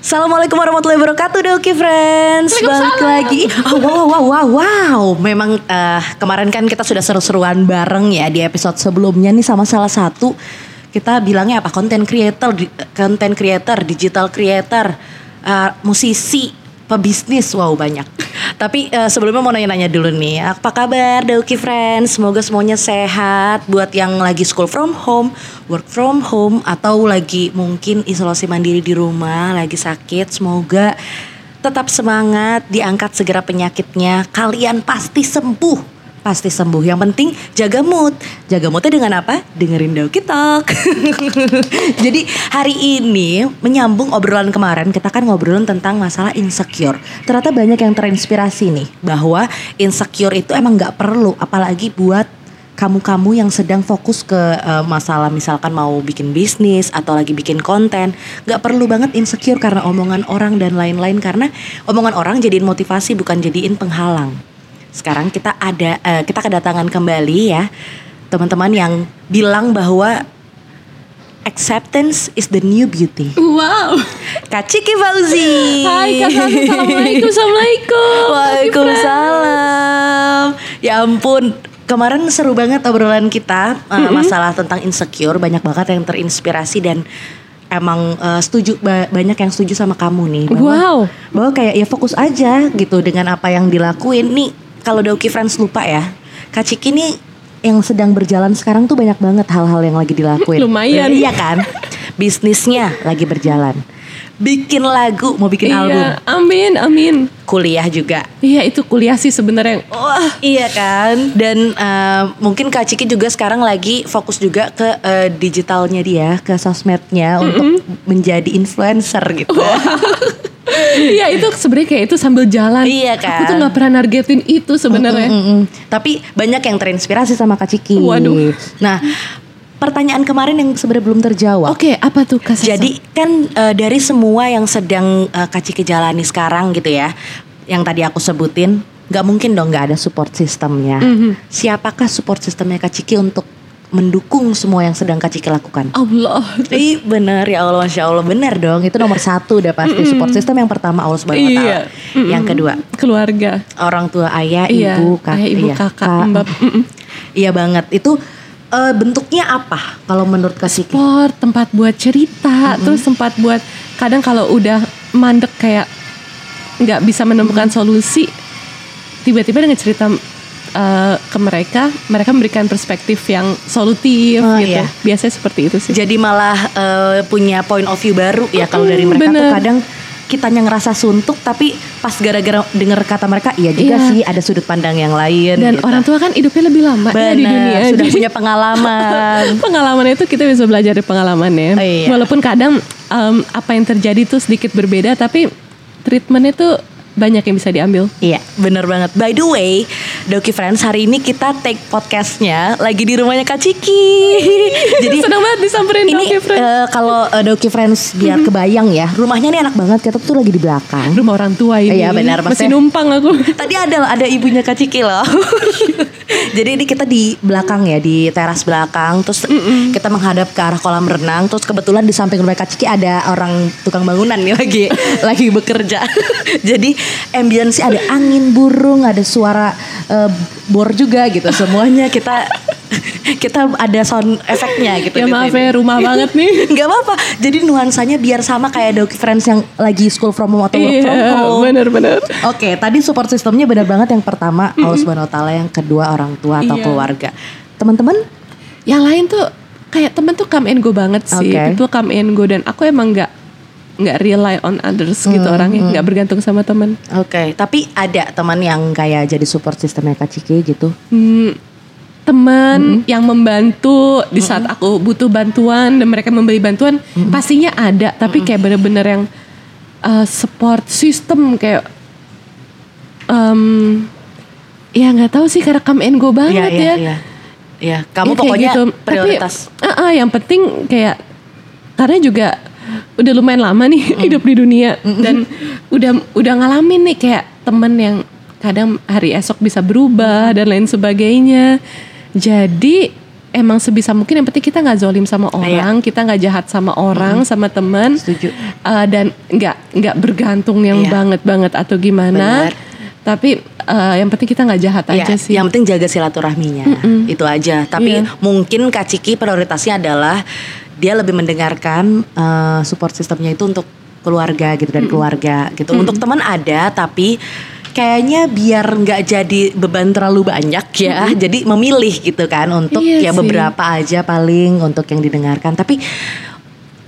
Assalamualaikum warahmatullahi wabarakatuh Doki Friends. Balik lagi. Oh, Wow wow wow wow. Memang uh, kemarin kan kita sudah seru-seruan bareng ya Di episode sebelumnya nih sama salah satu. Kita bilangnya apa? Content creator Content creator Digital creator uh, Musisi Pebisnis. Wow banyak tapi uh, sebelumnya mau nanya-nanya dulu nih, apa kabar Dauki Friends? Semoga semuanya sehat buat yang lagi school from home, work from home atau lagi mungkin isolasi mandiri di rumah, lagi sakit. Semoga tetap semangat, diangkat segera penyakitnya. Kalian pasti sembuh pasti sembuh. Yang penting jaga mood. Jaga moodnya dengan apa? Dengerin Dauki Talk. Jadi hari ini menyambung obrolan kemarin kita kan ngobrolin tentang masalah insecure. Ternyata banyak yang terinspirasi nih bahwa insecure itu emang nggak perlu apalagi buat kamu-kamu yang sedang fokus ke uh, masalah misalkan mau bikin bisnis atau lagi bikin konten nggak perlu banget insecure karena omongan orang dan lain-lain karena omongan orang jadiin motivasi bukan jadiin penghalang sekarang kita ada uh, kita kedatangan kembali ya teman-teman yang bilang bahwa acceptance is the new beauty. Wow. Kak Ciki Fauzi. Hai Kak Assalamualaikum. Assalamualaikum. Waalaikumsalam. Ya ampun, kemarin seru banget obrolan kita uh, mm -hmm. masalah tentang insecure. Banyak banget yang terinspirasi dan emang uh, setuju banyak yang setuju sama kamu nih. Bahwa, wow. Bahwa kayak ya fokus aja gitu dengan apa yang dilakuin nih kalau Dauki Friends lupa ya, Kak Ciki ini yang sedang berjalan sekarang tuh banyak banget hal-hal yang lagi dilakuin. Lumayan. Iya kan? Bisnisnya lagi berjalan. Bikin lagu, mau bikin iya, album. Amin, amin. Kuliah juga. Iya, itu kuliah sih sebenarnya. Wah, iya kan? Dan uh, mungkin Kak Ciki juga sekarang lagi fokus juga ke uh, digitalnya dia, ke sosmednya mm -hmm. untuk menjadi influencer gitu. Iya itu sebenarnya kayak itu sambil jalan. Iya kan. Aku tuh nggak pernah nargetin itu sebenarnya. Mm, mm, mm, Tapi banyak yang terinspirasi sama Kak Ciki. Waduh. Nah pertanyaan kemarin yang sebenarnya belum terjawab. Oke, okay, apa tuh Kak Jadi kan uh, dari semua yang sedang uh, Kak Ciki jalani sekarang gitu ya, yang tadi aku sebutin, nggak mungkin dong nggak ada support sistemnya. Mm -hmm. Siapakah support sistemnya Kak Ciki untuk mendukung semua yang sedang Kak Ciki lakukan. Allah. Ih benar ya Allah Masya Allah benar dong itu nomor satu udah pasti mm -mm. support system yang pertama Allah Subhanahu Wa Taala. Iya. Mm -mm. Yang kedua keluarga. Orang tua ayah, iya. ibu, kak, ayah, ibu, iya, kakak, mbak. Iya banget itu uh, bentuknya apa kalau menurut Kak Ciki? Support, tempat buat cerita, mm -hmm. terus tempat buat kadang kalau udah mandek kayak nggak bisa menemukan mm -hmm. solusi, tiba-tiba dengan cerita uh, ke mereka, mereka memberikan perspektif yang solutif oh, gitu. Iya. Biasanya seperti itu sih. Jadi malah uh, punya point of view baru ya kalau dari mereka bener. tuh kadang kitanya ngerasa suntuk tapi pas gara-gara denger kata mereka iya juga iya. sih ada sudut pandang yang lain dan gitu. orang tua kan hidupnya lebih lama Bener, ya di dunia sudah punya pengalaman pengalaman itu kita bisa belajar dari pengalamannya oh, iya. walaupun kadang um, apa yang terjadi itu sedikit berbeda tapi treatment itu banyak yang bisa diambil. Iya, bener banget. By the way, Doki Friends, hari ini kita take podcastnya lagi di rumahnya Kak Ciki. Jadi senang banget disamperin ini, Doki Friends. Uh, kalau uh, Doki Friends biar kebayang ya, rumahnya ini enak banget. Kita tuh lagi di belakang. Rumah orang tua ini. Iya benar. Masih numpang aku. Tadi ada ada ibunya Kak Ciki loh. Jadi ini kita di belakang ya, di teras belakang. Terus mm -mm. kita menghadap ke arah kolam renang. Terus kebetulan di samping rumah Kak Ciki ada orang tukang bangunan nih lagi lagi bekerja. Jadi ambience ada angin burung, ada suara uh, bor juga gitu. Semuanya kita kita ada sound efeknya gitu. Ya maaf ya rumah banget nih. Gak apa-apa. Jadi nuansanya biar sama kayak Doki Friends yang lagi school from home atau work yeah, from home. Bener-bener. Oke, okay, tadi support sistemnya benar banget yang pertama mm -hmm. Allah Subhanahu Wa Taala, yang kedua orang tua atau yeah. keluarga. Teman-teman? Yang lain tuh kayak temen tuh come and go banget sih. Okay. People come and go dan aku emang nggak nggak rely on others gitu hmm, orangnya nggak hmm. bergantung sama teman. Oke, okay. tapi ada teman yang kayak jadi support sistemnya Kak Ciki gitu? Hmm, teman hmm. yang membantu di saat hmm. aku butuh bantuan dan mereka memberi bantuan hmm. pastinya ada, tapi hmm. kayak bener-bener yang uh, support system kayak um, ya nggak tahu sih karena come and go banget ya. ya. ya. Ya, kamu ya, pokoknya gitu. prioritas. Tapi, uh, uh, yang penting kayak karena juga udah lumayan lama nih mm. hidup di dunia mm dan udah udah ngalamin nih kayak temen yang kadang hari esok bisa berubah dan lain sebagainya. Jadi emang sebisa mungkin yang penting kita nggak zolim sama orang, kita nggak jahat sama orang, sama teman, Setuju. Uh, dan nggak nggak bergantung yang Iya. banget banget atau gimana. Benar. Tapi uh, yang penting kita nggak jahat Iya, aja sih. Yang penting jaga silaturahminya. Itu aja. Tapi Iya. mungkin Kak Ciki prioritasnya adalah dia lebih mendengarkan eh, support sistemnya itu untuk keluarga gitu dan keluarga gitu. Untuk teman ada tapi kayaknya biar nggak jadi beban terlalu banyak ya. Jadi memilih gitu kan untuk Iya ya sih. beberapa aja paling untuk yang didengarkan. Tapi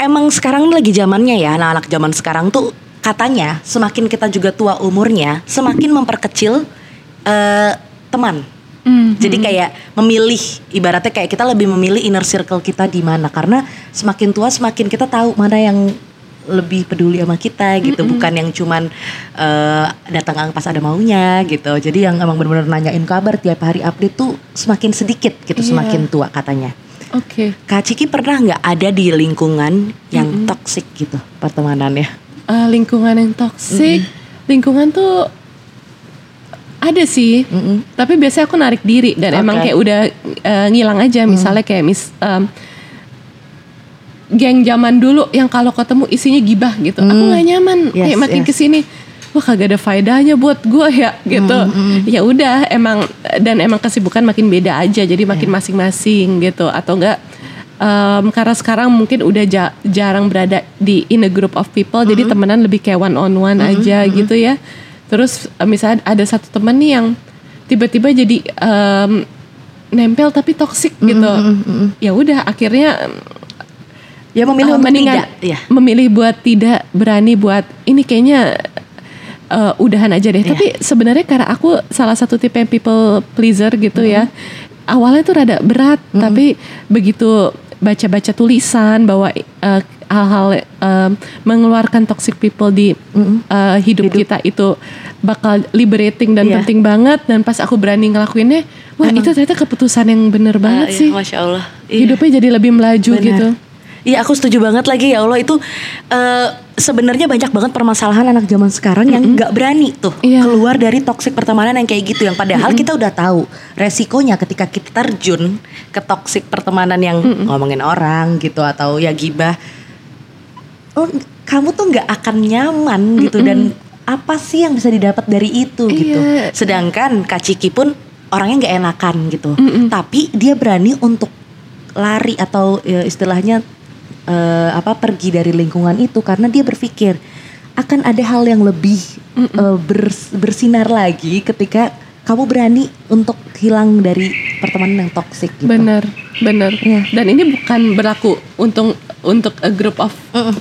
emang sekarang lagi zamannya ya anak-anak zaman sekarang tuh katanya semakin kita juga tua umurnya semakin memperkecil eh, teman. Hmm, Jadi kayak memilih ibaratnya kayak kita lebih memilih inner circle kita di mana karena semakin tua semakin kita tahu mana yang lebih peduli sama kita gitu bukan yang cuman eh, datang pas ada maunya gitu. Jadi yang emang benar-benar nanyain kabar tiap hari update tuh semakin sedikit gitu Iya. semakin tua katanya. Oke. Kak Ciki pernah nggak ada di lingkungan yang toksik gitu pertemanannya? Uh, lingkungan yang toksik, lingkungan tuh ada sih. Mm-mm. Tapi biasanya aku narik diri dan emang Oke. kayak udah uh, ngilang aja. Misalnya kayak mis um, geng zaman dulu yang kalau ketemu isinya gibah gitu. Aku nggak nyaman. Yes, kayak makin yes. ke sini, wah kagak ada faedahnya buat gue ya gitu. Ya udah emang dan emang kesibukan makin beda aja. Jadi makin masing-masing gitu. Atau enggak em, karena sekarang mungkin udah ja- jarang berada di in a group of people. Jadi temenan lebih kayak one on one aja gitu ya. Terus eh, misalnya ada satu temen nih yang tiba-tiba jadi em, nempel tapi toksik gitu. Ya udah akhirnya Ya memilih Uh, untuk tidak, ya. memilih buat tidak berani buat ini kayaknya uh, udahan aja deh. Iya. Tapi sebenarnya karena aku salah satu tipe yang people pleaser gitu ya. Awalnya tuh rada berat, tapi begitu baca-baca tulisan bahwa uh, hal-hal um, mengeluarkan toxic people di uh, hidup, kita itu bakal liberating dan Iya. penting banget dan pas aku berani ngelakuinnya, wah itu ternyata keputusan yang bener banget Ah, iya, sih. Masya Allah. Iya. Hidupnya jadi lebih melaju Benar. gitu. Iya aku setuju banget lagi ya Allah itu eh, sebenarnya banyak banget permasalahan anak zaman sekarang yang nggak berani tuh Iya. keluar dari toxic pertemanan yang kayak gitu yang padahal kita udah tahu resikonya ketika kita terjun ke toxic pertemanan yang ngomongin orang gitu atau ya gibah oh, kamu tuh nggak akan nyaman gitu dan apa sih yang bisa didapat dari itu gitu Iya. sedangkan Kak Ciki pun orangnya nggak enakan gitu tapi dia berani untuk lari atau ya, istilahnya eh, apa pergi dari lingkungan itu karena dia berpikir akan ada hal yang lebih eh, bers- bersinar lagi ketika kamu berani untuk hilang dari pertemanan yang toksik gitu. Bener, bener. Iya. Dan ini bukan berlaku untuk untuk a group of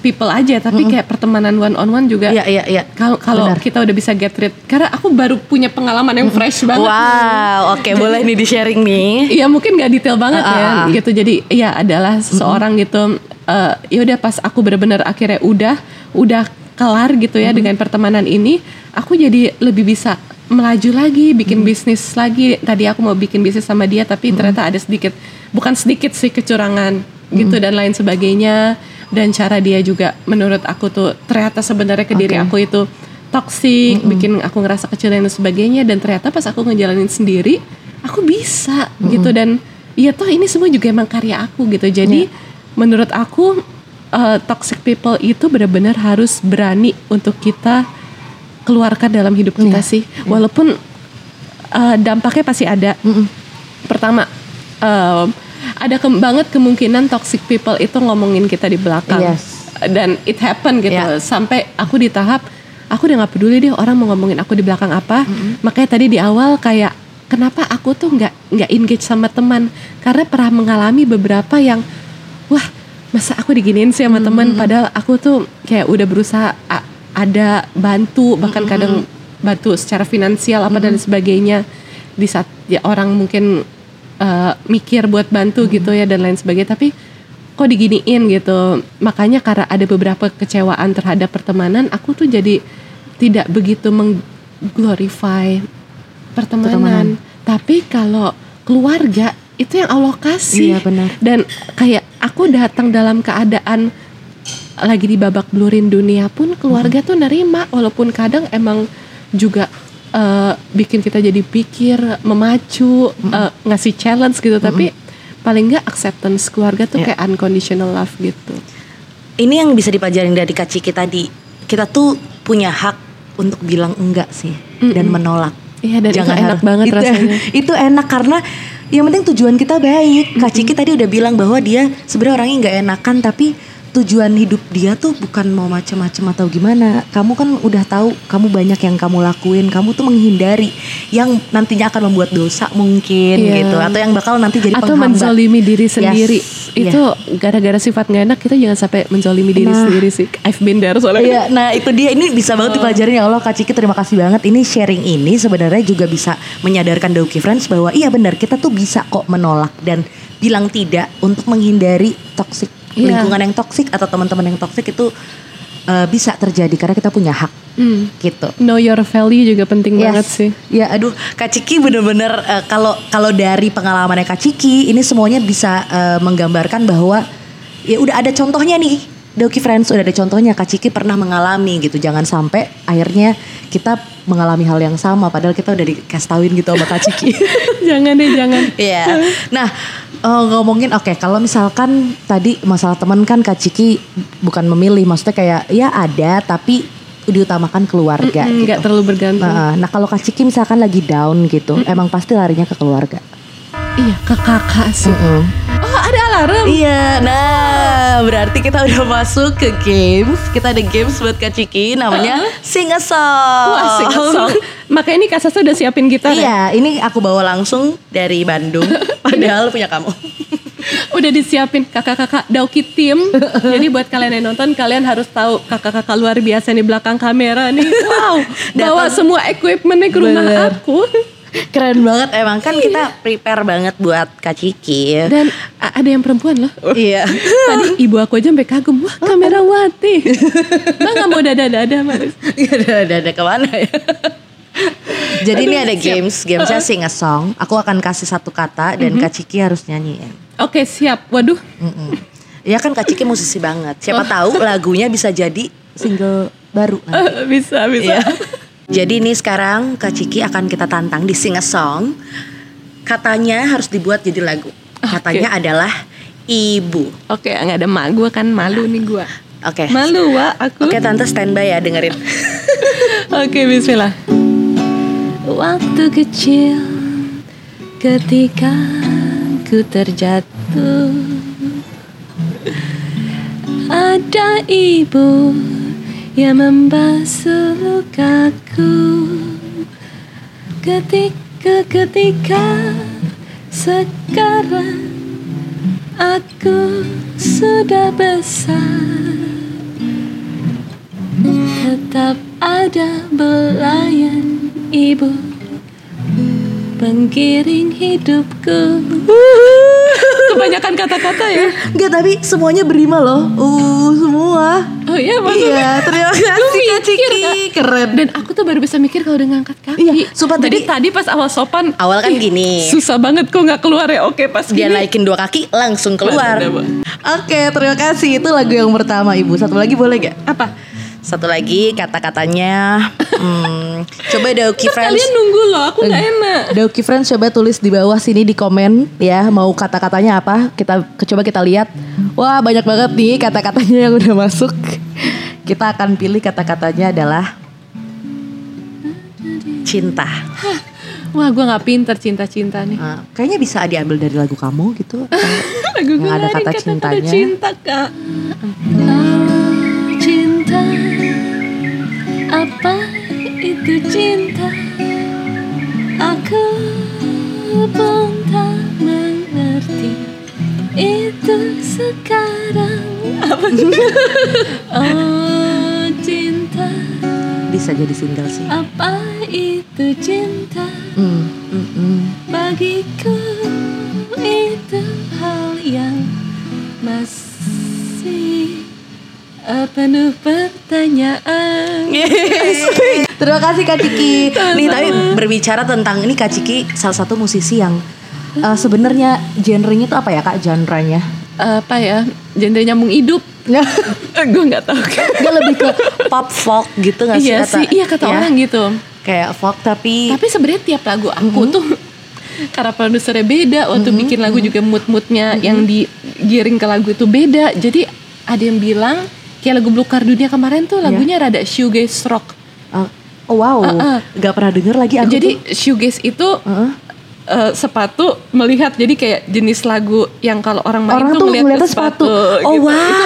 people aja, tapi kayak pertemanan one on one juga. Iya iya iya. Kalau kalau kita udah bisa get rid, karena aku baru punya pengalaman yang fresh banget. Wow, oke boleh nih di sharing nih. Iya mungkin nggak detail banget Ah, ya, ah, ah. gitu. Jadi ya adalah seseorang gitu. eh ya udah pas aku benar-benar akhirnya udah udah kelar gitu ya dengan pertemanan ini, aku jadi lebih bisa melaju lagi, bikin bisnis lagi. Tadi aku mau bikin bisnis sama dia, tapi ternyata ada sedikit, bukan sedikit sih kecurangan gitu dan lain sebagainya. Dan cara dia juga menurut aku tuh ternyata sebenarnya ke diri Oke. aku itu toksik, bikin aku ngerasa kecil dan sebagainya. Dan ternyata pas aku ngejalanin sendiri, aku bisa gitu dan ya toh ini semua juga emang karya aku gitu. Jadi menurut aku uh, toxic people itu benar-benar harus berani untuk kita keluarkan dalam hidup kita sih. Walaupun uh, dampaknya pasti ada. Pertama, um, ada ke- banget kemungkinan toxic people itu ngomongin kita di belakang. Yes. Dan it happen gitu. Ya. Sampai aku di tahap aku udah nggak peduli deh orang mau ngomongin aku di belakang apa. Makanya tadi di awal kayak kenapa aku tuh nggak nggak engage sama teman karena pernah mengalami beberapa yang wah masa aku diginiin sih sama teman padahal aku tuh kayak udah berusaha ada bantu bahkan kadang bantu secara finansial apa dan sebagainya di saat ya orang mungkin uh, mikir buat bantu gitu ya dan lain sebagainya. Tapi kok diginiin gitu. Makanya karena ada beberapa kecewaan terhadap pertemanan aku tuh jadi tidak begitu mengglorify pertemanan, tapi kalau keluarga itu yang Allah kasih. Iya, benar. dan kayak aku datang dalam keadaan lagi di babak belurin dunia pun keluarga tuh nerima. Walaupun kadang emang juga eh, bikin kita jadi pikir memacu eh, ngasih challenge gitu tapi paling nggak acceptance keluarga tuh Iya. kayak unconditional love gitu. Ini yang bisa dipelajarin dari Kak Ciki tadi. Kita tuh punya hak untuk bilang enggak sih dan menolak. Iya, dan itu enak harus- banget itu, rasanya. Itu enak karena yang penting tujuan kita baik. Kak Ciki tadi udah bilang bahwa dia sebenarnya orangnya nggak enakan tapi tujuan hidup dia tuh bukan mau macem-macem atau gimana. Kamu kan udah tahu kamu banyak yang kamu lakuin. Kamu tuh menghindari yang nantinya akan membuat dosa mungkin Iya. gitu atau yang bakal nanti jadi Atau penghambat. menzolimi diri sendiri. Yes, Itu gara-gara sifat nggak enak kita jangan sampai menzolimi diri Nah. sendiri sih. I've been there soalnya. Iya, nah itu dia ini bisa banget dipelajarin ya Allah Kak Ciki terima kasih banget. Ini sharing ini sebenarnya juga bisa menyadarkan Dauki Friends bahwa iya benar kita tuh bisa kok menolak dan bilang tidak untuk menghindari toxic Iya. lingkungan yang toksik atau teman-teman yang toksik itu eh, bisa terjadi karena kita punya hak Hmm. gitu. Know your value juga penting Yes. banget sih. Ya aduh Kak Ciki bener-bener eh, kalau kalau dari pengalamannya Kak Ciki ini semuanya bisa eh, menggambarkan bahwa ya udah ada contohnya nih. Doki Friends udah ada contohnya Kak Ciki pernah mengalami gitu. Jangan sampai akhirnya kita mengalami hal yang sama padahal kita udah dikasih tauin gitu sama Kak Ciki. jangan deh, jangan. Iya. Nah, eh, ngomongin oke kalau misalkan tadi masalah teman kan Kak Ciki bukan memilih maksudnya kayak ya ada tapi diutamakan keluarga Mm, gitu. Nggak terlalu bergantung. Nah, nah kalau Kak Ciki misalkan lagi down gitu, emang pasti larinya ke keluarga. Iya, ke kakak sih. Oh, ada alarm. Iya, nah berarti kita udah masuk ke games. Kita ada games buat Kak Ciki, namanya Sing a Song. Wah, sing a song. Makanya ini Kak Sasa udah siapin gitar ya? Iya, ini aku bawa langsung dari Bandung. Padahal punya kamu. Udah disiapin kakak-kakak Dauki Tim. Jadi buat kalian yang nonton, kalian harus tahu kakak-kakak luar biasa di belakang kamera nih. Wow, bawa semua equipmentnya ke rumah Bener. aku. Keren banget emang kan kita prepare banget buat Kak Ciki. Dan ada yang perempuan loh. Iya. Tadi ibu aku aja sampai kagum, wah kamera wati. Mbak gak mau dada-dada Maris. ada ada ada ke mana ya? Jadi ini ada games, gamesnya sing a song. Aku akan kasih satu kata dan Kak Ciki harus nyanyiin. Oke siap, waduh. Ya kan Kak Ciki musisi banget. Siapa tahu lagunya bisa jadi single baru. nanti. Eh, bisa, bisa. Iya. Jadi ini sekarang Kak Ciki akan kita tantang di sing a song. Katanya harus dibuat jadi lagu. Katanya adalah ibu. Oke, nggak ada mak gue kan malu nih gue. Oke. Malu wa aku. Oke tante standby ya dengerin. Oke, bismillah. Waktu kecil ketika ku terjatuh Ada ibu yang membasuh lukaku Ketika ketika sekarang aku sudah besar Tetap ada belayan ibu Penggiring hidupku Kebanyakan kata-kata ya Enggak tapi semuanya berima loh. Uh semua. Oh iya maksudnya Iya mikir, Ciki. Keren. Dan aku tuh baru bisa mikir kalau udah ngangkat kaki Iya, sumpah Jadi tadi- tadi pas awal sopan Awal kan ih, gini. Susah banget kok gak keluar ya Oke pas Dia gini naikin dua kaki langsung keluar. Oke terima kasih itu lagu yang pertama ibu. Satu lagi boleh gak? Apa? Satu lagi kata-katanya. Hmm, coba Dauki Friends. Kalian nunggu loh aku gak enak Dauki Friends coba tulis di bawah sini di komen ya mau kata-katanya apa kita coba kita lihat wah banyak banget nih kata-katanya yang udah masuk kita akan pilih kata-katanya adalah cinta. Wah gue gak pinter cinta-cinta nih. Nah, kayaknya bisa diambil dari lagu kamu gitu. Lagu gue Nggak ada kata kata-kata cintanya. cinta kak. Oh cinta. Apa itu cinta? Aku pun tak mengerti. Itu sekarang. Apa Oh bisa jadi single sih Apa itu cinta Hmm, hmm, hmm. Bagiku itu hal yang masih eh, penuh pertanyaan. Terima kasih Kak Ciki. Nih tapi berbicara tentang ini Kak Ciki salah satu musisi yang eh, sebenarnya genrenya tuh apa ya Kak genrenya? Apa ya? Genre nyambung hidup. Gue nggak tahu. Dia lebih ke pop folk gitu gak sih iya kata? sih, iya kata ya? orang gitu. Kayak folk tapi Tapi sebenarnya tiap lagu aku tuh karena produsernya beda waktu Mm-hmm. bikin lagu juga mood-moodnya yang digiring ke lagu itu beda jadi ada yang bilang kayak lagu Blue Card Dunia kemarin tuh lagunya rada shoegaze rock Uh, oh wow, Uh-uh. nggak pernah denger lagi aku jadi tuh. shoegaze itu Uh-uh. eh, sepatu melihat jadi kayak jenis lagu yang kalau orang main Orang tuh, tuh ngeliatnya ke sepatu. Oh gitu. wow, itu,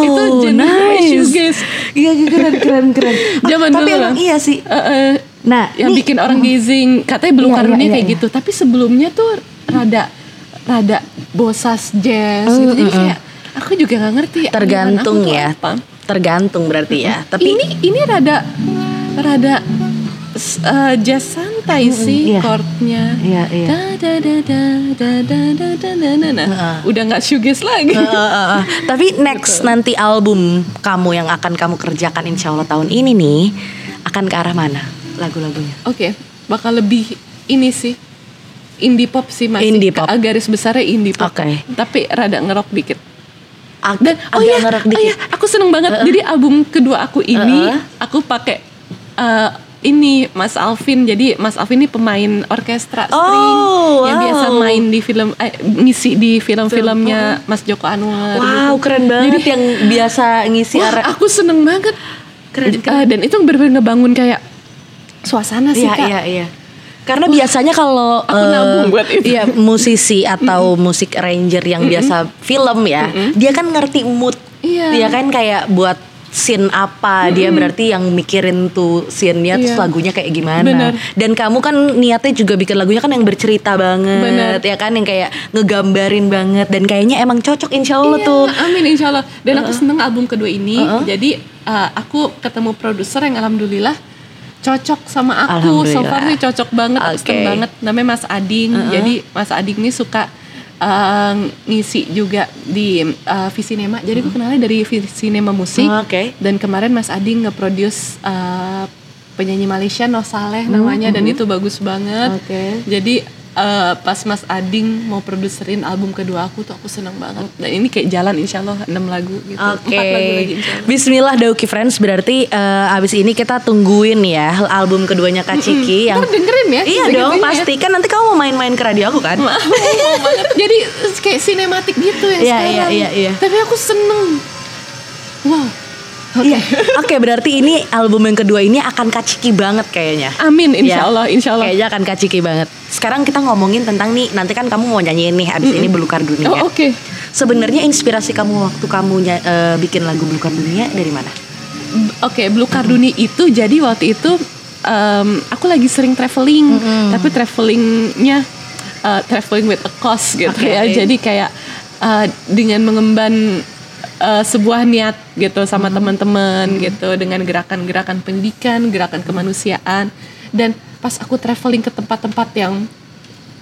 itu jenis namanya nice. shoegaze Iya iya, keren keren keren. Ah, Zaman Tapi dulu emang iya sih. Eh, eh, Nah, yang ini- bikin orang gazing katanya belum Iya, karunia iya, kayak iya. gitu tapi sebelumnya tuh rada rada bosas jazz gitu jadi kayak aku juga nggak ngerti aliran tergantung ya. apa. Tergantung berarti ya. Tapi ini ini rada rada eh, jazz santai sih iya. chordnya Iya, iya. Da, da, da, da, da, da, da, da, da, da, da. Heeh. udah nggak shoegaze lagi Uh, uh, uh, uh. Tapi next nanti album kamu yang akan kamu kerjakan insya Allah tahun ini nih akan ke arah mana lagu-lagunya? Oke, bakal lebih ini sih indie pop sih masih Indie pop. Garis besarnya indie pop. Oke. Tapi rada ngerok dikit. Ag- Dan oh agak ya, ngerok oh ya, aku seneng banget. Jadi album kedua aku ini Uh-uh. aku pakai eh, ini Mas Alvin. Jadi Mas Alvin ini pemain orkestra string Oh, yang wow. biasa main di film eh, ngisi di film-filmnya Mas Joko Anwar. Wow, gitu. keren banget yang biasa ngisi Wah, arah. aku seneng banget. Keren, Eh, dan itu bener-bener ngebangun kayak suasana sih Iya, kak. iya, iya. Karena biasanya kalau Aku nabung buat itu. Iya, musisi atau musik arranger yang biasa film ya, dia kan ngerti mood. Iya. Dia kan kayak buat scene apa, dia berarti yang mikirin tuh scene-nya terus Iya. lagunya kayak gimana. Bener. Dan kamu kan niatnya juga bikin lagunya kan yang bercerita banget, Bener. ya kan yang kayak ngegambarin banget dan kayaknya emang cocok insya Allah Iya, tuh. Amin insya Allah. Dan aku seneng album kedua ini. Jadi uh, aku ketemu produser yang alhamdulillah cocok sama aku. So far sih cocok banget. Aku seneng banget. Namanya Mas Ading. Jadi Mas Ading ini suka uh, ngisi juga di uh, Visinema. Jadi aku kenalnya dari Visinema Musik. Oh, Oke. Dan kemarin Mas Ading nge-produce uh, penyanyi Malaysia Noh Saleh namanya dan itu bagus banget. Hmm, Oke. Jadi eh, pas Mas Ading mau produserin album kedua aku tuh aku seneng banget. Dan ini kayak jalan insya Allah 6 lagu gitu. Oke, Empat lagu lagi insya Allah. Bismillah Dauki Friends berarti eh, abis ini kita tungguin ya album keduanya Kak Ciki yang Ntar dengerin ya. Iya dong ya. pasti kan nanti kamu mau main-main ke radio aku kan? Jadi kayak sinematik gitu ya Iya, sekarang. iya, iya, iya. Tapi aku seneng. Wow. Iya. Oke berarti ini album yang kedua ini akan Kak Ciki banget kayaknya. Amin insya Ya. Allah, insya Allah. Kayaknya akan Kak Ciki banget. Sekarang kita ngomongin tentang nih nanti kan kamu mau nyanyiin nih abis ini Belukar Dunia. Oh oke. Sebenarnya inspirasi kamu waktu kamu eh, bikin lagu Belukar Dunia dari mana? Oke, Blue Carduni itu jadi waktu itu em, aku lagi sering traveling, tapi travelingnya eh, traveling with a cost gitu Oke. ya. Jadi kayak eh, dengan mengemban eh, sebuah niat gitu sama teman-teman gitu dengan gerakan-gerakan pendidikan, gerakan kemanusiaan. Dan pas aku traveling ke tempat-tempat yang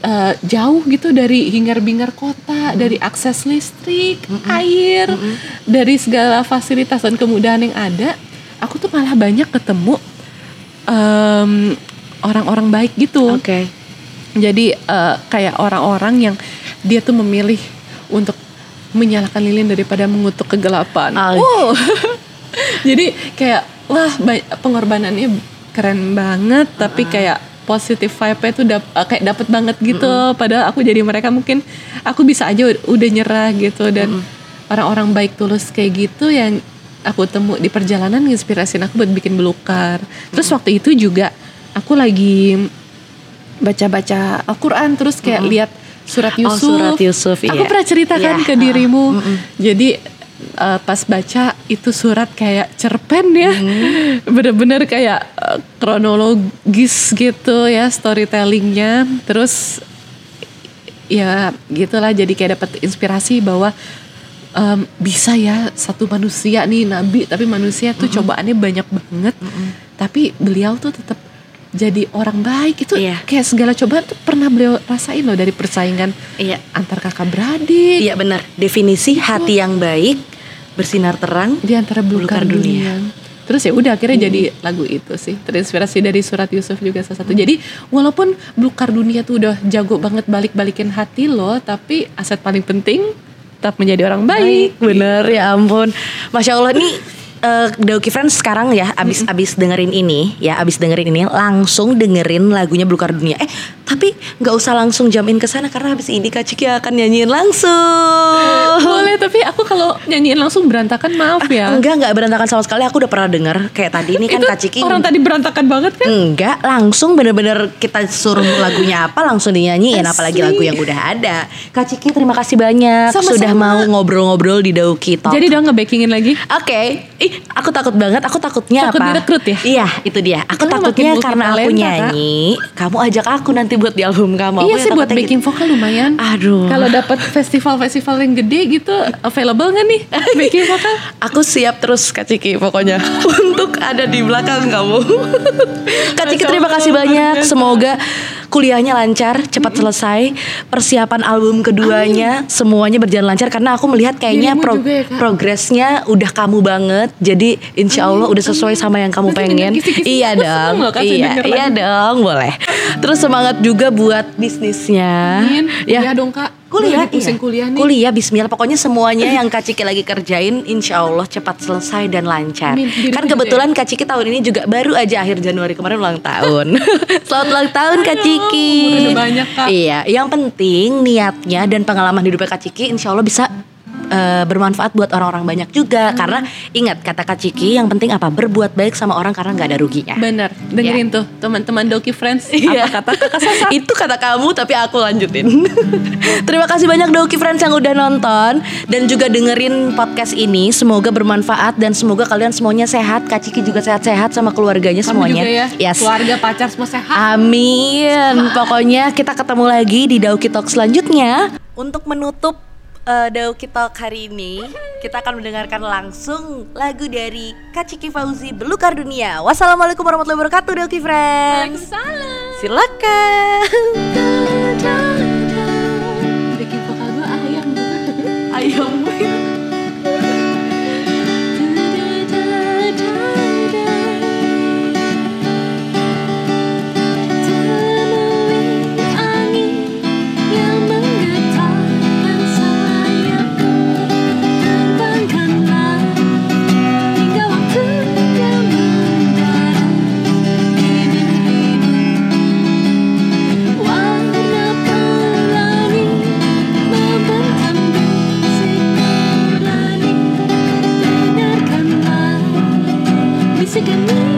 eh, jauh gitu dari hingar-bingar kota, dari akses listrik, air, dari segala fasilitas dan kemudahan yang ada, aku tuh malah banyak ketemu em, orang-orang baik gitu. Oke. Jadi eh, kayak orang-orang yang dia tuh memilih untuk menyalakan lilin daripada mengutuk kegelapan. Ah. Wow. Jadi kayak wah ba- pengorbanannya keren banget tapi kayak positif vibe-nya tuh dap- eh, kayak dapet banget gitu. Padahal aku jadi mereka mungkin aku bisa aja ud- udah nyerah gitu dan orang-orang baik tulus kayak gitu yang aku temu di perjalanan nginspirasin aku buat bikin belukar. Terus waktu itu juga aku lagi baca-baca Al-Quran terus kayak lihat surat Oh, Yusuf. surat Yusuf, Aku iya. pernah ceritakan Iya, ke dirimu. Jadi eh, pas baca itu surat kayak cerpen ya, Mm. bener-bener kayak eh, kronologis gitu ya storytellingnya. Terus ya gitulah jadi kayak dapat inspirasi bahwa em, bisa ya satu manusia nih nabi tapi manusia tuh cobaannya banyak banget tapi beliau tuh tetap jadi orang baik itu Iya. kayak segala cobaan tuh pernah beliau rasain loh dari persaingan Iya. antar kakak beradik Iya benar. Definisi hati yang baik bersinar terang. di antara belukar Belukar dunia. dunia. Terus ya udah akhirnya jadi lagu itu sih. Terinspirasi dari surat Yusuf juga salah satu. Jadi walaupun belukar dunia tuh udah jago banget balik-balikin hati lo, tapi aset paling penting tetap menjadi orang baik. Bener ya ampun. Masya Allah nih eh, Dauki Friends sekarang ya abis abis dengerin ini ya abis dengerin ini langsung dengerin lagunya Belukar Dunia. Eh tapi nggak usah langsung jam in ke sana karena abis ini Kak Ciki akan nyanyiin langsung. Boleh tapi aku kalau nyanyiin langsung berantakan maaf ya. Enggak enggak berantakan sama sekali. Aku udah pernah denger kayak tadi ini kan Kak Ciki orang tadi berantakan banget kan? Enggak, langsung bener-bener kita suruh lagunya apa langsung dinyanyiin apalagi Asli. lagu yang udah ada. Kak Ciki terima kasih banyak Sama-sama. sudah mau ngobrol-ngobrol di Dauki Talk. Jadi udah nge-backingin lagi. Oke, ih aku takut banget. Aku takutnya Takut apa? direkrut ya? Iya, itu dia. Aku Kamu takutnya karena aku multi-talenta, Kak. nyanyi, kamu ajak aku nanti buat di album kamu. Iya ya sih buat backing gitu. vokal lumayan. Aduh. Kalau dapat festival-festival yang gede gitu, available nggak nih backing vokal? Aku siap terus Kak Ciki pokoknya untuk ada di belakang kamu. Kak Ciki terima kasih banyak. Semoga kuliahnya lancar, cepat selesai. Persiapan album keduanya semuanya berjalan lancar karena aku melihat kayaknya pro- ya, Kak. progresnya udah kamu banget. Jadi insya Allah udah sesuai sama yang kamu Nanti pengen. dengan kisi-kisi Iya dong. loh, Iya, iya dong, boleh. Terus semangat juga buat bisnisnya. Amin. Kuliah dong, Kak. Kuliah, iya. kuliah nih. Kuliah, Bismillah. Pokoknya semuanya yang Kak Ciki lagi kerjain, insya Allah cepat selesai dan lancar. Amin. Kan juga kebetulan Kak Ciki tahun ini juga baru aja akhir Januari kemarin ulang tahun. Selamat ulang tahun Kak Ciki. banyak, Kak. Iya, yang penting niatnya dan pengalaman hidupnya Kak Ciki, insya Allah bisa eh, bermanfaat buat orang-orang banyak juga. Karena ingat kata Kak Ciki, yang penting apa? Berbuat baik sama orang karena nggak ada ruginya. Bener, dengerin tuh teman-teman Doki Friends Iya. apa kata kakak Sasa. Itu kata kamu tapi aku lanjutin. Terima kasih banyak Doki Friends yang udah nonton dan juga dengerin podcast ini. Semoga bermanfaat dan semoga kalian semuanya sehat. Kak Ciki juga sehat-sehat sama keluarganya Kamu semuanya. juga ya, Yes. keluarga pacar semua sehat. Amin. Pokoknya kita ketemu lagi di Dauki Talk selanjutnya. Untuk menutup uh, Dauki Talk hari ini, kita akan mendengarkan langsung lagu dari Kak Ciki Fauzi Belukar Dunia. Wassalamualaikum warahmatullahi wabarakatuh Dauki Friends. Waalaikumsalam. Silakan. Backing vokal gue ayam. Ayam. sick of me.